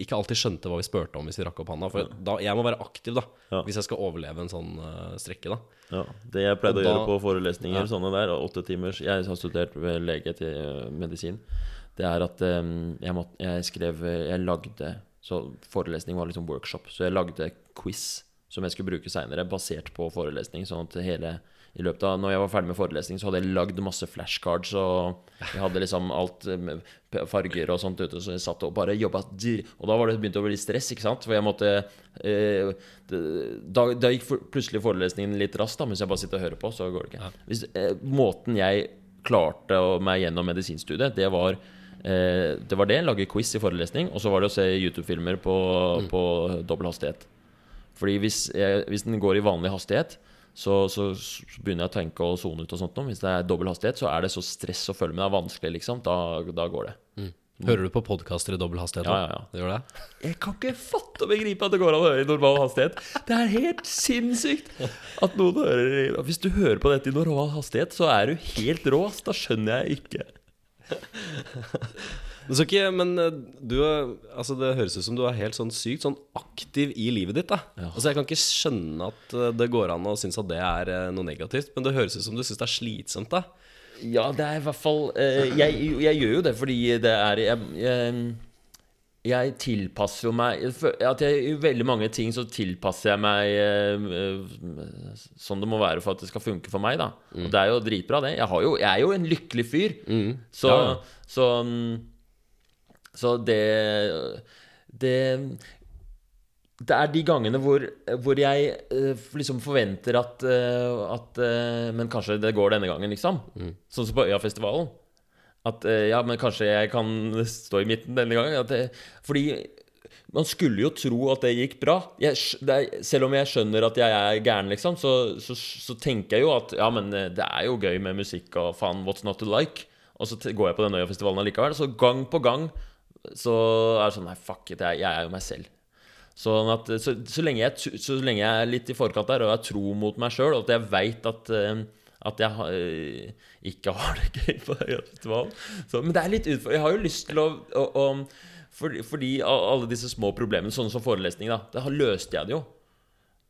ikke alltid skjønte hva vi spurte om hvis vi rakk opp handa. For da, jeg må være aktiv, da, Ja. hvis jeg skal overleve en sånn uh, strekke, da. Ja, Det jeg pleide Og å da- gjøre på forelesninger, Ja. sånne der, åtte timers Jeg har studert ved lege til eh, medisin. Det er at um, jeg, måtte, jeg skrev Jeg lagde Så forelesning var liksom workshop. Så jeg lagde quiz som jeg skulle bruke seinere, basert på forelesning. Sånn at hele i løpet av Når jeg var ferdig med forelesning, så hadde jeg lagd masse flashcards, og jeg hadde liksom alt eh, med farger og sånt ute, så jeg satt og bare jobba. Og da var det begynt å bli stress, ikke sant? For jeg måtte eh, da, da gikk for, plutselig forelesningen litt raskt, da, mens jeg bare sitter og hører på, så går det ikke. Hvis, eh, måten jeg klarte meg gjennom medisinstudiet, det var eh, det var det, lage quiz i forelesning, og så var det å se YouTube-filmer på, på dobbel hastighet. Fordi hvis, jeg, hvis den går i vanlig hastighet, så, så, begynner jeg å tenke og sone ut og sånt. Hvis det er dobbel hastighet, så er det så stress å følge med. Det er vanskelig, liksom. Da, da går det. Hører du på podkaster i dobbel hastighet? Ja, ja, ja. Det gjør det? Jeg kan ikke fatte og begripe at det går an å høre i normal hastighet. Det er helt sinnssykt at noen hører Hvis du hører på dette i normal hastighet, så er du helt rå. Da skjønner jeg ikke. Så ikke, men eh, du, er- altså det høres ut som du er helt sånn sykt sånn aktiv i livet ditt. da Altså Jeg kan ikke skjønne at eh, det går an å synes at det er eh, noe negativt, men det høres ut som du syns det er slitsomt. da Ja, det er i hvert fall eh, jeg, jeg gjør jo det fordi det er Jeg, jeg, jeg tilpasser jo meg at jeg, I veldig mange ting så tilpasser jeg meg eh, sånn det må være for at det skal funke for meg. da Og det er jo dritbra, det. Jeg, har jo, jeg er jo en lykkelig fyr. Så, Ja, ja. så mm, Så det Det det er de gangene hvor, hvor jeg uh, liksom forventer at, uh, at uh, Men kanskje det går denne gangen, liksom. Sånn som på Øyafestivalen. At ja, men kanskje jeg kan stå i midten denne gangen. At det, fordi man skulle jo tro at det gikk bra. Jeg, det er, selv om jeg skjønner at jeg er gæren, liksom, så, så, så tenker jeg jo at ja, men det er jo gøy med musikk og faen, what's not to like? Og så går jeg på den Øyafestivalen allikevel. Så gang på gang så er det sånn Nei, fuck it, jeg, jeg er jo meg selv. Sånn at, så, så, lenge jeg, så lenge jeg er litt i forkant der, og jeg er tro mot meg sjøl, og at jeg veit at, eh, at jeg har- eh, ikke har det gøy på Øyafestivalen Men det er litt utfordrende. Jeg har jo lyst til å, å, å fordi, fordi alle disse små problemene, sånne som forelesning, da, det har løste jeg det jo.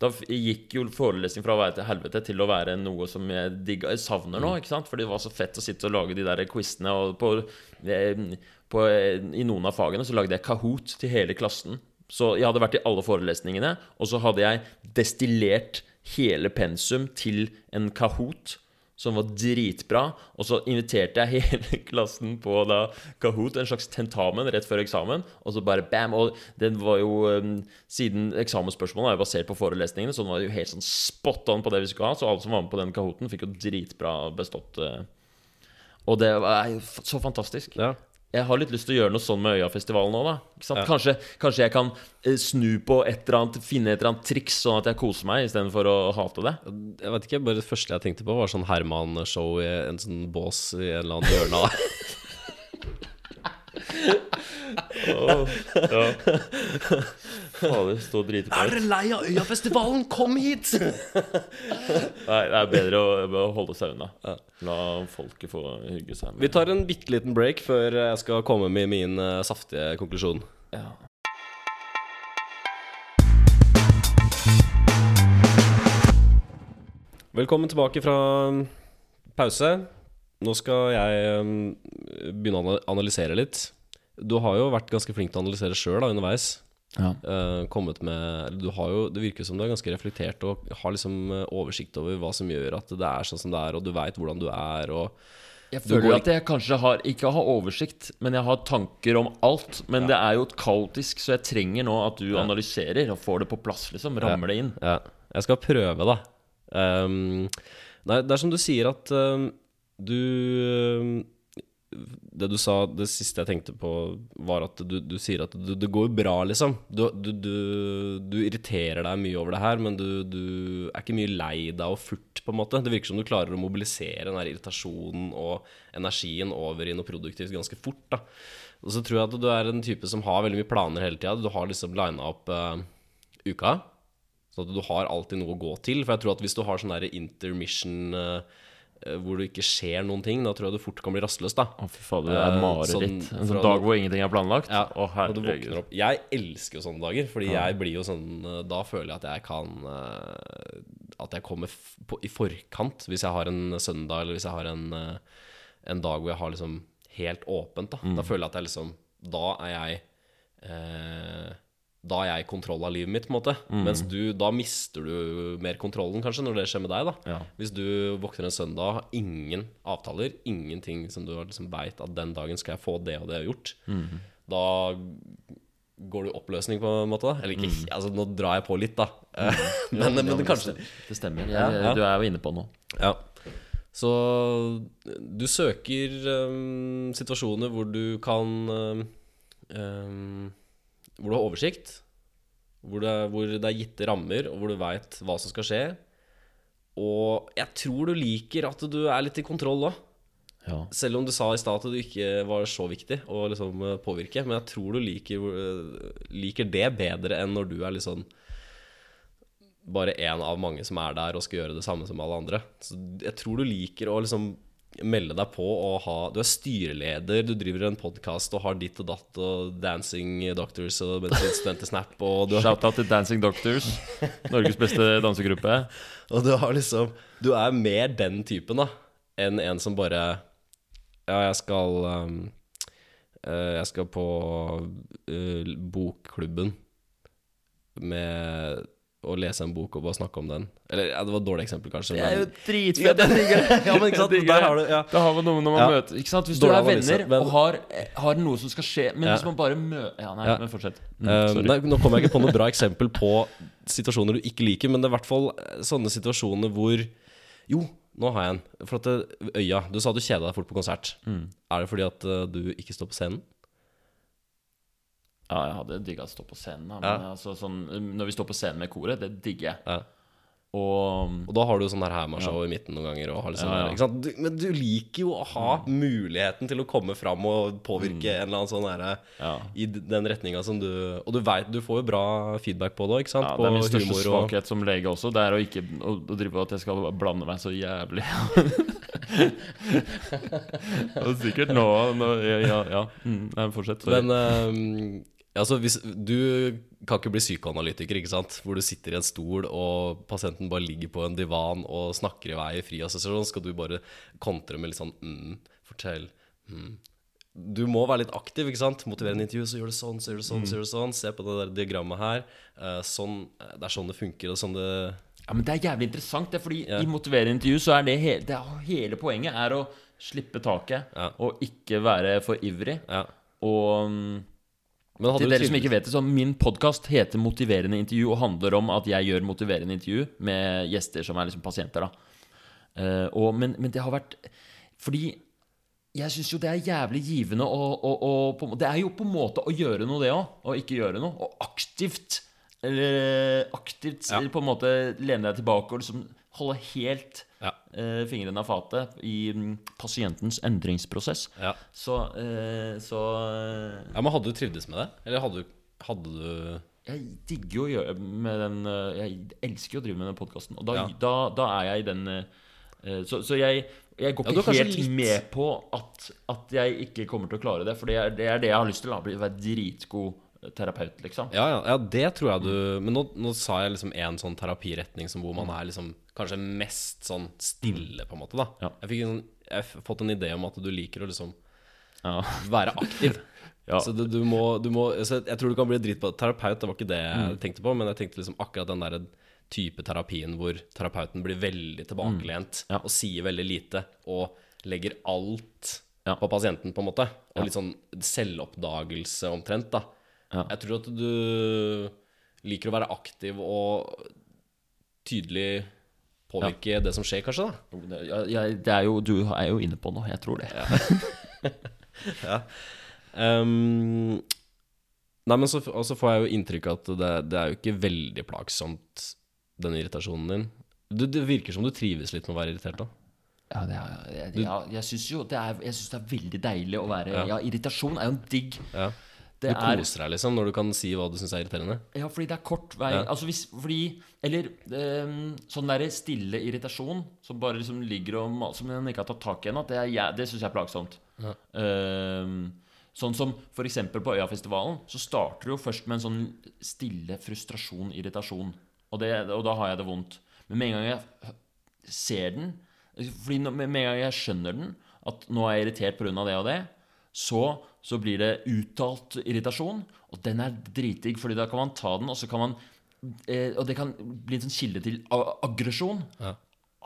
Da gikk jo forelesning fra å være til helvete til å være noe som jeg digga, jeg savner nå. ikke sant? For det var så fett å sitte og lage de der quizene. Og på, eh, på, eh, I noen av fagene så lagde jeg Kahoot til hele klassen. Så jeg hadde vært i alle forelesningene, og så hadde jeg destillert hele pensum til en Kahoot. som var dritbra. Og så inviterte jeg hele klassen på da Kahoot, en slags tentamen rett før eksamen. Og så bare bam! Og den var jo um, Siden eksamensspørsmålene er jo basert på forelesningene, så den var jo helt sånn spot on på det vi skulle ha. Så alle som var med på den Kahooten, fikk jo dritbra bestått. Uh, og det var jo så fantastisk. Ja. Jeg har litt lyst til å gjøre noe sånn med Øyafestivalen nå, da. Sant? Kanskje, kanskje jeg kan eh, snu på et eller annet, finne et eller annet triks, sånn at jeg koser meg istedenfor å hate det. Jeg vet ikke, bare Det første jeg tenkte på, var sånn Herman-show i en sånn bås i en eller annen hjørne. ja. Fader, stå og drite på er dere lei av Øyafestivalen? Kom hit! Nei, det er bedre å, å holde seg unna. La folket få hygge seg. Vi tar en bitte liten break før jeg skal komme med min uh, saftige konklusjon. ja. Velkommen tilbake fra um, pause. Nå skal jeg um, begynne å analysere litt. Du har jo vært ganske flink til å analysere sjøl underveis. Ja. Uh, kommet med du har jo, Det virker som du er ganske reflektert og har liksom eh, oversikt over hva som gjør at det er sånn som det er, og du veit hvordan du er. Og Jeg føler går at jeg kanskje har ikke har oversikt, men jeg har tanker om alt. Men det er jo kaotisk, så jeg trenger nå at du analyserer og får det på plass. liksom Rammer det inn. Ja, jeg skal prøve, da. Um, nei, det er som du sier at um, du um, Det du sa, det siste jeg tenkte på, var at du, du sier at du, det går bra, liksom. Du, du, irriterer deg mye over det her, men du, er ikke mye lei deg og furt, på en måte. Det virker som du klarer å mobilisere den der irritasjonen og energien over i noe produktivt ganske fort, da. Og så tror jeg at du er en type som har veldig mye planer hele tida. Du har liksom lina opp uh, uka. Sånn at du har alltid noe å gå til. For jeg tror at hvis du har sånn der intermission eh, hvor det ikke skjer noen ting, da tror jeg du fort kan bli rastløs, da. Å, fy faen, det er Eh, mareritt. sånn en sånn dag hvor ingenting er planlagt. Ja, Å, du herregud. Jeg elsker jo sånne dager, fordi jeg blir jo sånn eh, Da føler jeg at jeg kan eh, At jeg kommer på, i forkant hvis jeg har en søndag, eller hvis jeg har en, eh, en dag hvor jeg har liksom helt åpent. Da, da føler jeg at jeg liksom Da er jeg eh, da er jeg kontroll av livet mitt, på en måte. Mens du, da mister du mer kontrollen, kanskje, når det skjer med deg. da Ja. Hvis du våkner en søndag, har ingen avtaler, ingenting som du har liksom veit at den dagen skal jeg få det og det gjort, da går du i oppløsning, på en måte. da Eller ikke, altså nå drar jeg på litt, da. men, men, Ja, det kanskje. Det stemmer. Jeg, ja. Du er jo inne på noe. Ja. Så du søker um, situasjoner hvor du kan um, Hvor du har oversikt. Hvor det, hvor det er gitte rammer, og hvor du veit hva som skal skje. Og jeg tror du liker at du er litt i kontroll òg. Ja. Selv om du sa i stad at det ikke var så viktig å liksom eh, påvirke. Men jeg tror du liker, eh, liker det bedre enn når du er litt sånn bare én av mange som er der og skal gjøre det samme som alle andre. Så jeg tror du liker å liksom melde deg på og ha Du er styreleder, du driver en podkast og har ditt og datt og Dancing Doctors og Studenter Snap og du, har, Shout-out til Dancing Doctors, Norges beste dansegruppe. og du har liksom Du er mer den typen, da, enn en som bare Ja, jeg skal um, uh, Jeg skal på uh, bokklubben med å lese en bok og bare snakke om den. Eller ja, det var et dårlig eksempel, kanskje. Det er jo dritfett. Ja, men ikke sant, der har du- ja. Det har man noe når man Ja. møter Ikke sant? Hvis du er venner men- og har, har noe som skal skje Men Ja. hvis man bare møter Ja, nei, Ja. men fortsett. Mm, Eh, nei, nå kommer jeg ikke på noe bra eksempel på situasjoner du ikke liker, men det er i hvert fall eh, sånne situasjoner hvor Jo, nå har jeg en. For at Øya, du sa du kjeda deg fort på konsert. Mm. Er det fordi at eh, du ikke står på scenen? Ja, jeg hadde digga å stå på scenen. Da, men Ja. altså, sånn, når vi står på scenen med koret, det digger jeg. Ja. Og Og da har du sånn der Herman-show i midten noen ganger. Og har liksom Ja, ja. ikke sant? Du, men du liker jo å ha muligheten til å komme fram og påvirke en eller annen sånn herre ja. i d- den retninga som du Og du vet, du får jo bra feedback på det, ikke sant? Ja, det er min største og svakhet som lege også. Det er å ikke å, å drive at jeg skal blande meg så jævlig. og sikkert nå, nå Ja, ja. ja. Mm, nei, fortsett. Sorry. Men eh, altså, hvis, du kan ikke bli psykoanalytiker, ikke sant? Hvor du sitter i en stol, og pasienten bare ligger på en divan og snakker i vei i fri assosiasjon. Skal du bare kontre med litt sånn mm, Fortell. Mm. Du må være litt aktiv, ikke sant? Motivere en intervju, så gjør du sånn, så gjør du sånn, så gjør du sånn. Se på det der diagrammet her. Eh, sånn, det er sånn det funker, og sånn det Ja, men det er jævlig interessant, det, fordi Ja. i motiverende intervju så er det, he det er, hele poenget er å slippe taket Ja. og ikke være for ivrig. Ja. Og mm, Men til dere som ikke vet det, så min podkast heter Motiverende intervju og handler om at jeg gjør motiverende intervju med gjester som er liksom pasienter. Eh, og, men, men det har vært Fordi jeg syns jo det er jævlig givende å, å, å på, Det er jo på en måte å gjøre noe, det òg. Og ikke gjøre noe. Og aktivt Eller aktivt Ja. på en måte lene deg tilbake og liksom holde helt Ja. eh, fingrene av fatet i mm, pasientens endringsprosess. Ja. Så, eh, så eh, ja, men hadde du trivdes med det? Eller hadde du, hadde du Jeg digger jo å gjøre med den eh, Jeg elsker jo å drive med den podkasten. Og da, Ja. da, da er jeg i den eh, Så, så jeg, jeg går ikke helt litt- med på at, at jeg ikke kommer til å klare det. For det er det, er det jeg har lyst til. Da. Bli- Være dritgod terapeut, liksom. Ja, ja, ja, det tror jeg du Men nå, nå sa jeg liksom en sånn terapiretning som hvor man er liksom kanskje mest sånn stille, på en måte, da. Ja. Jeg fikk en sånn Jeg har fått en idé om at du liker å liksom Ja. være aktiv. Så du, du må, du må så Jeg tror du kan bli drit på terapeut, det var ikke det Mm. jeg tenkte på, men jeg tenkte liksom akkurat den der type terapien hvor terapeuten blir veldig tilbakelent Mm. Og sier veldig lite og legger alt på pasienten, på en måte. Og litt sånn selvoppdagelse omtrent, da. Ja. Jeg tror at du liker å være aktiv og tydelig påvirke det som skjer, kanskje, da. Ja, det er jo, du er jo inne på noe. Jeg tror det. Ehm, nei, men så, så får jeg jo inntrykk av at det, det er jo ikke veldig plagsomt, den irritasjonen din. Du, det virker som du trives litt med å være irritert, da. Ja, det er, jeg, jeg, jeg syns jo det er, jeg synes det er veldig deilig å være Ja. Ja, irritasjon er jo en digg. Ja. Det Du er koser deg liksom når du kan si hva du syns er irriterende. Ja, fordi det er kort vei Ja. Altså hvis Fordi Eller um, sånn derre stille irritasjon som bare liksom ligger og Som en ikke har tatt tak i ennå, det, er det syns jeg er plagsomt. Ja. Um, sånn som eksempel på Øyafestivalen, så starter det jo først med en sånn stille frustrasjon, irritasjon. Og, det, og da har jeg det vondt. Men med en gang jeg ser den Fordi med en gang jeg skjønner den, at nå er jeg irritert pga. det og det, så, så blir det uttalt irritasjon, og den er dritdigg, fordi da kan man ta den, og så kan man eh, Og det kan bli en sånn kilde til aggresjon. Ja.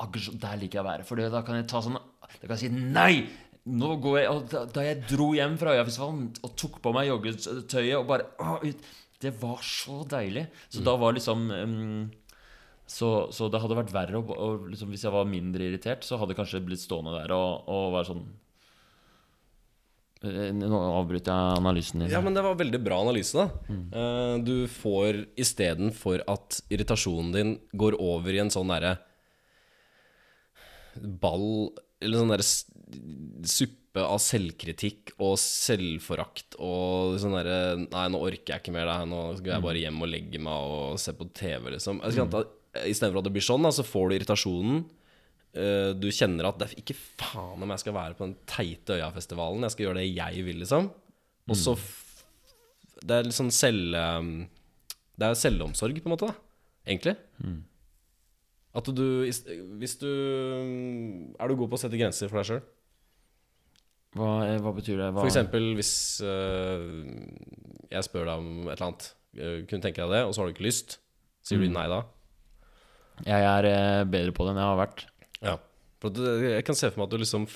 Aggresjon, Der liker jeg å være, for da kan jeg ta sånn Da kan jeg si nei! Nå går jeg, og da, da jeg dro hjem fra Øyafestivalen og tok på meg joggetøyet og bare å, Det var så deilig. Så da var liksom um, så, så det hadde vært verre og, og liksom, Hvis jeg var mindre irritert, så hadde jeg kanskje blitt stående der og, og være sånn Nå avbryter jeg analysen din. Ja, men det var veldig bra analyse, da. Mm. Du får istedenfor at irritasjonen din går over i en sånn derre ball Eller sånn derre suppe av selvkritikk og selvforakt og sånn derre Nei, nå orker jeg ikke mer, det her, nå skal jeg bare hjem og legge meg og se på TV, liksom. Skal at Istedenfor at det blir sånn, da, så får du irritasjonen. Eh, Du kjenner at det er ikke faen om jeg skal være på den teite Øyafestivalen. Jeg skal gjøre det jeg vil, liksom. Og så f Det er litt sånn selv... um, Det er selvomsorg, på en måte, da. Egentlig. At du Hvis du Er du god på å sette grenser for deg sjøl? Hva, eh, hva betyr det? Hva? For eksempel hvis øh, jeg spør deg om et eller annet, kunne tenke deg det, og så har du ikke lyst, sier du nei da? Jeg er eh, bedre på det enn jeg har vært. Ja. Du, jeg kan se for meg at du liksom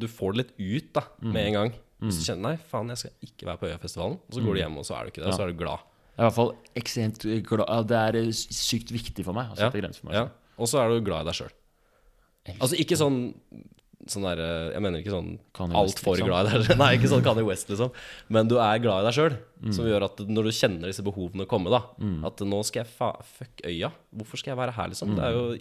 Du får det litt ut da med en gang. Mm. Så kjenner nei, faen, jeg skal ikke være på Øyafestivalen, og så går du hjem, og så er du ikke det, og så er du glad. Jeg er i hvert fall ekstremt glad Det er eh, sykt viktig for meg Ja. for meg. Ja. Og så er du glad i deg sjøl. Altså ikke sånn Sånn der, øh, Jeg mener ikke sånn altfor liksom. glad i deg selv. Nei, ikke sånn Kanye West, liksom. Men du er glad i deg sjøl. Som gjør at når du kjenner disse behovene komme, da At nå skal jeg fa Fuck øya. Hvorfor skal jeg være her, liksom? Det er jo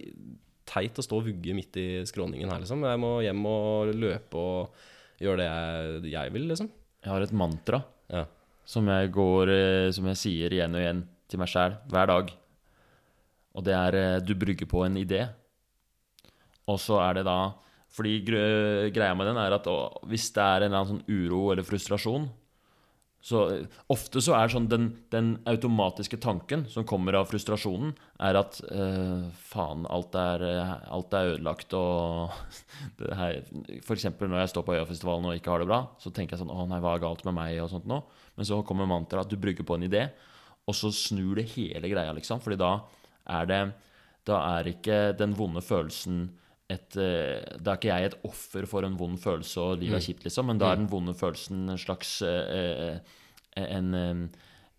teit å stå og vugge midt i skråningen her, liksom. Jeg må hjem og løpe og gjøre det jeg, jeg vil, liksom. Jeg har et mantra Ja. som jeg går eh, Som jeg sier igjen og igjen til meg sjæl hver dag. Og det er eh, du brygger på en idé. Og så er det da Fordi greia med den er at å, hvis det er en eller annen sånn uro eller frustrasjon så eh, Ofte så er sånn den, den automatiske tanken som kommer av frustrasjonen, er at øh, faen, alt er, eh, alt er ødelagt og det For eksempel når jeg står på Øyafestivalen og ikke har det bra, så tenker jeg sånn Å nei, hva er galt med meg? og sånt nå. Men så kommer mantraet at du bruker på en idé, og så snur det hele greia, liksom. Fordi da er det da er ikke den vonde følelsen et eh, Da er ikke jeg et offer for en vond følelse og livet er kjipt, liksom, men da er den vonde følelsen en slags eh, eh, en,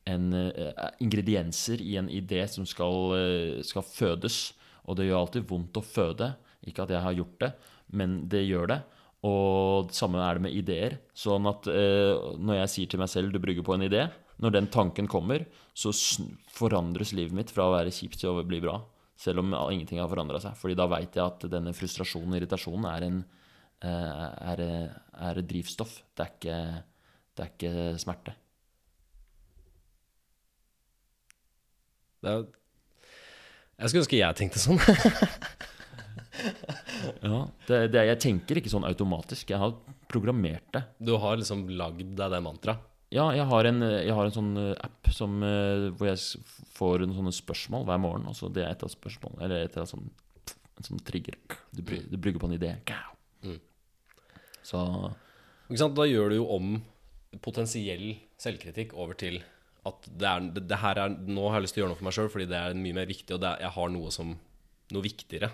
en eh, ingredienser i en idé som skal, skal fødes. Og det gjør alltid vondt å føde. Ikke at jeg har gjort det, men det gjør det. Og det samme er det med ideer. Sånn at når jeg sier til meg selv 'du brygger på en idé', når den tanken kommer, så forandres livet mitt fra å være kjipt til å bli bra. Selv om ingenting har forandra seg. Fordi da veit jeg at denne frustrasjonen og irritasjonen er, en, eh, er, er drivstoff. Det er ikke, det er ikke smerte. Det er, jeg skulle ønske jeg tenkte sånn. Ja, det, det, jeg tenker ikke sånn automatisk. Jeg har programmert det. Du har liksom lagd deg det mantraet. Ja, jeg har en, jeg har en sånn eh, app som, eh, hvor jeg får noen sånne spørsmål hver morgen. Altså det er et av spørsmålene Eller et av sånn, en sånn trigger. Du, du brygger på en idé. Mm. Så Ikke sant? Da gjør du jo om potensiell selvkritikk over til at det, er, det, det er, nå har jeg lyst til å gjøre noe for meg sjøl, fordi det er mye mer viktig, og er, jeg har noe som noe viktigere.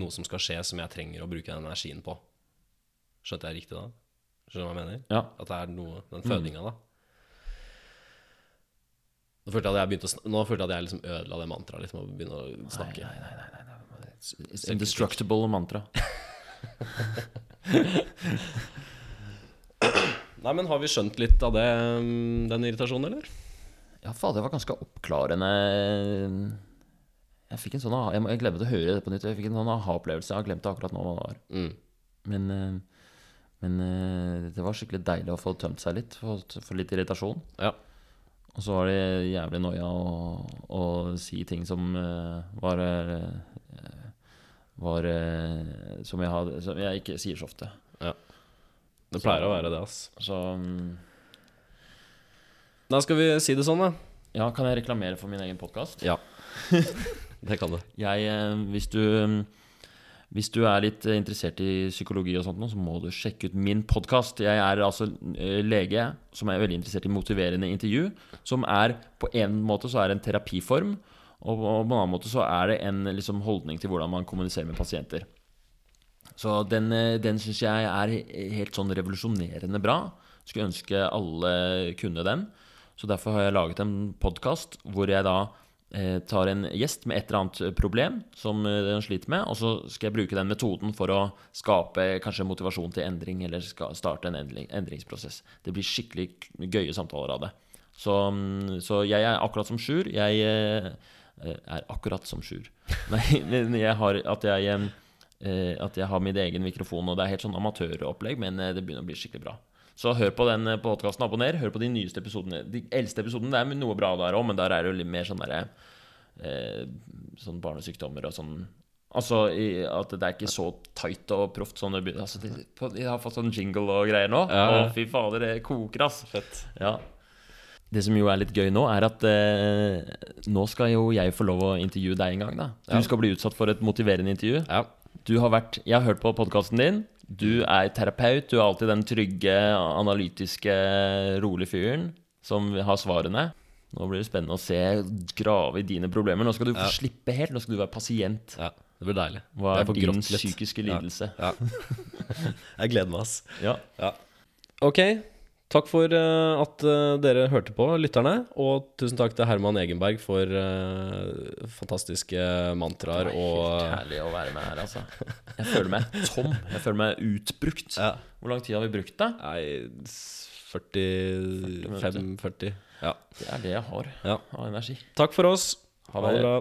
Noe som skal skje, som jeg trenger å bruke den energien på. Skjønte jeg riktig da? Skjønner du hva jeg mener? ja. At det er noe, den fødinga, da. Nå følte jeg at jeg begynte å sn Nå følte jeg at jeg liksom ødela det mantraet med å begynne å snakke. Nei, nei, nei, nei, nei. It's, it's indestructible mantra. Nei, men har vi skjønt litt av det, mm, den irritasjonen, eller? Ja, fader, det var ganske oppklarende. Jeg fikk en sånn Jeg, må, jeg glemte å høre det på nytt. Jeg fikk en sånn aha-opplevelse. Jeg har glemt det akkurat nå hva det var. Mm. Men, men eh, det var skikkelig deilig å få tømt seg litt. Få få litt irritasjon. Ja. Og så var det jævlig noia å, å si ting som eh, var eh, Var eh, som, jeg hadde, som jeg ikke sier så ofte. Det pleier å være det, ass. Så um, Da skal vi si det sånn, da. ja, kan jeg reklamere for min egen podkast? Ja. det kan du. Jeg, eh, hvis du hvis du er litt eh, interessert i psykologi og sånt, så må du sjekke ut min podkast. Jeg er altså eh, lege som er veldig interessert i motiverende intervju. Som er på en måte så er en terapiform, og på en annen måte så er det en liksom, holdning til hvordan man kommuniserer med pasienter. Så den, eh, den syns jeg er helt sånn revolusjonerende bra. Skulle ønske alle kunne den. Så derfor har jeg laget en podkast hvor jeg da tar en gjest med et eller annet problem som eh, den sliter med, og så skal jeg bruke den metoden for å skape kanskje motivasjon til endring, eller starte en endringsprosess. Det blir skikkelig gøye samtaler av det. Så, mm, så jeg er akkurat som Sjur. Jeg eh, er akkurat som Sjur. Nei, jeg har at jeg eh, eh, at jeg har min egen mikrofon, og det er helt sånn amatøropplegg, men eh, det begynner å bli skikkelig bra. Så hør på den podkasten, abonner. Hør på de nyeste episodene. De eldste episodene det er noe bra der òg, men der er det jo litt mer sånn derre eh, Sånn barnesykdommer og sånn Altså i, at det er ikke så tight og proft sånn. Altså, de, de har fått sånn jingle og greier nå. Ja, ja. Og fy fader, det koker, ass. Fett. Ja. Det som jo er litt gøy nå, er at eh, nå skal jo jeg få lov å intervjue deg en gang. da Du skal bli utsatt for et motiverende intervju. Ja. Du har vært, Jeg har hørt på podkasten din. Du er terapeut. Du er alltid den trygge, analytiske, rolige fyren som har svarene. Nå blir det spennende å se grave i dine problemer. Nå skal du Ja. slippe helt. Nå skal du være pasient. ja. Det blir deilig. Hva er din psykiske lidelse? Ja. Jeg gleder meg, ass. Ja. Ja. Ok. Takk for eh, at eh, dere hørte på, lytterne. Og tusen takk til Herman Egenberg for eh, fantastiske mantraer Det og helt herlig å være med her, altså. Jeg føler meg tom. Jeg føler meg utbrukt. Ja. Hvor lang tid har vi brukt, da? Nei, 45-40. Ja. Det er det jeg har Ja. av energi. Takk for oss. Ha det det. bra.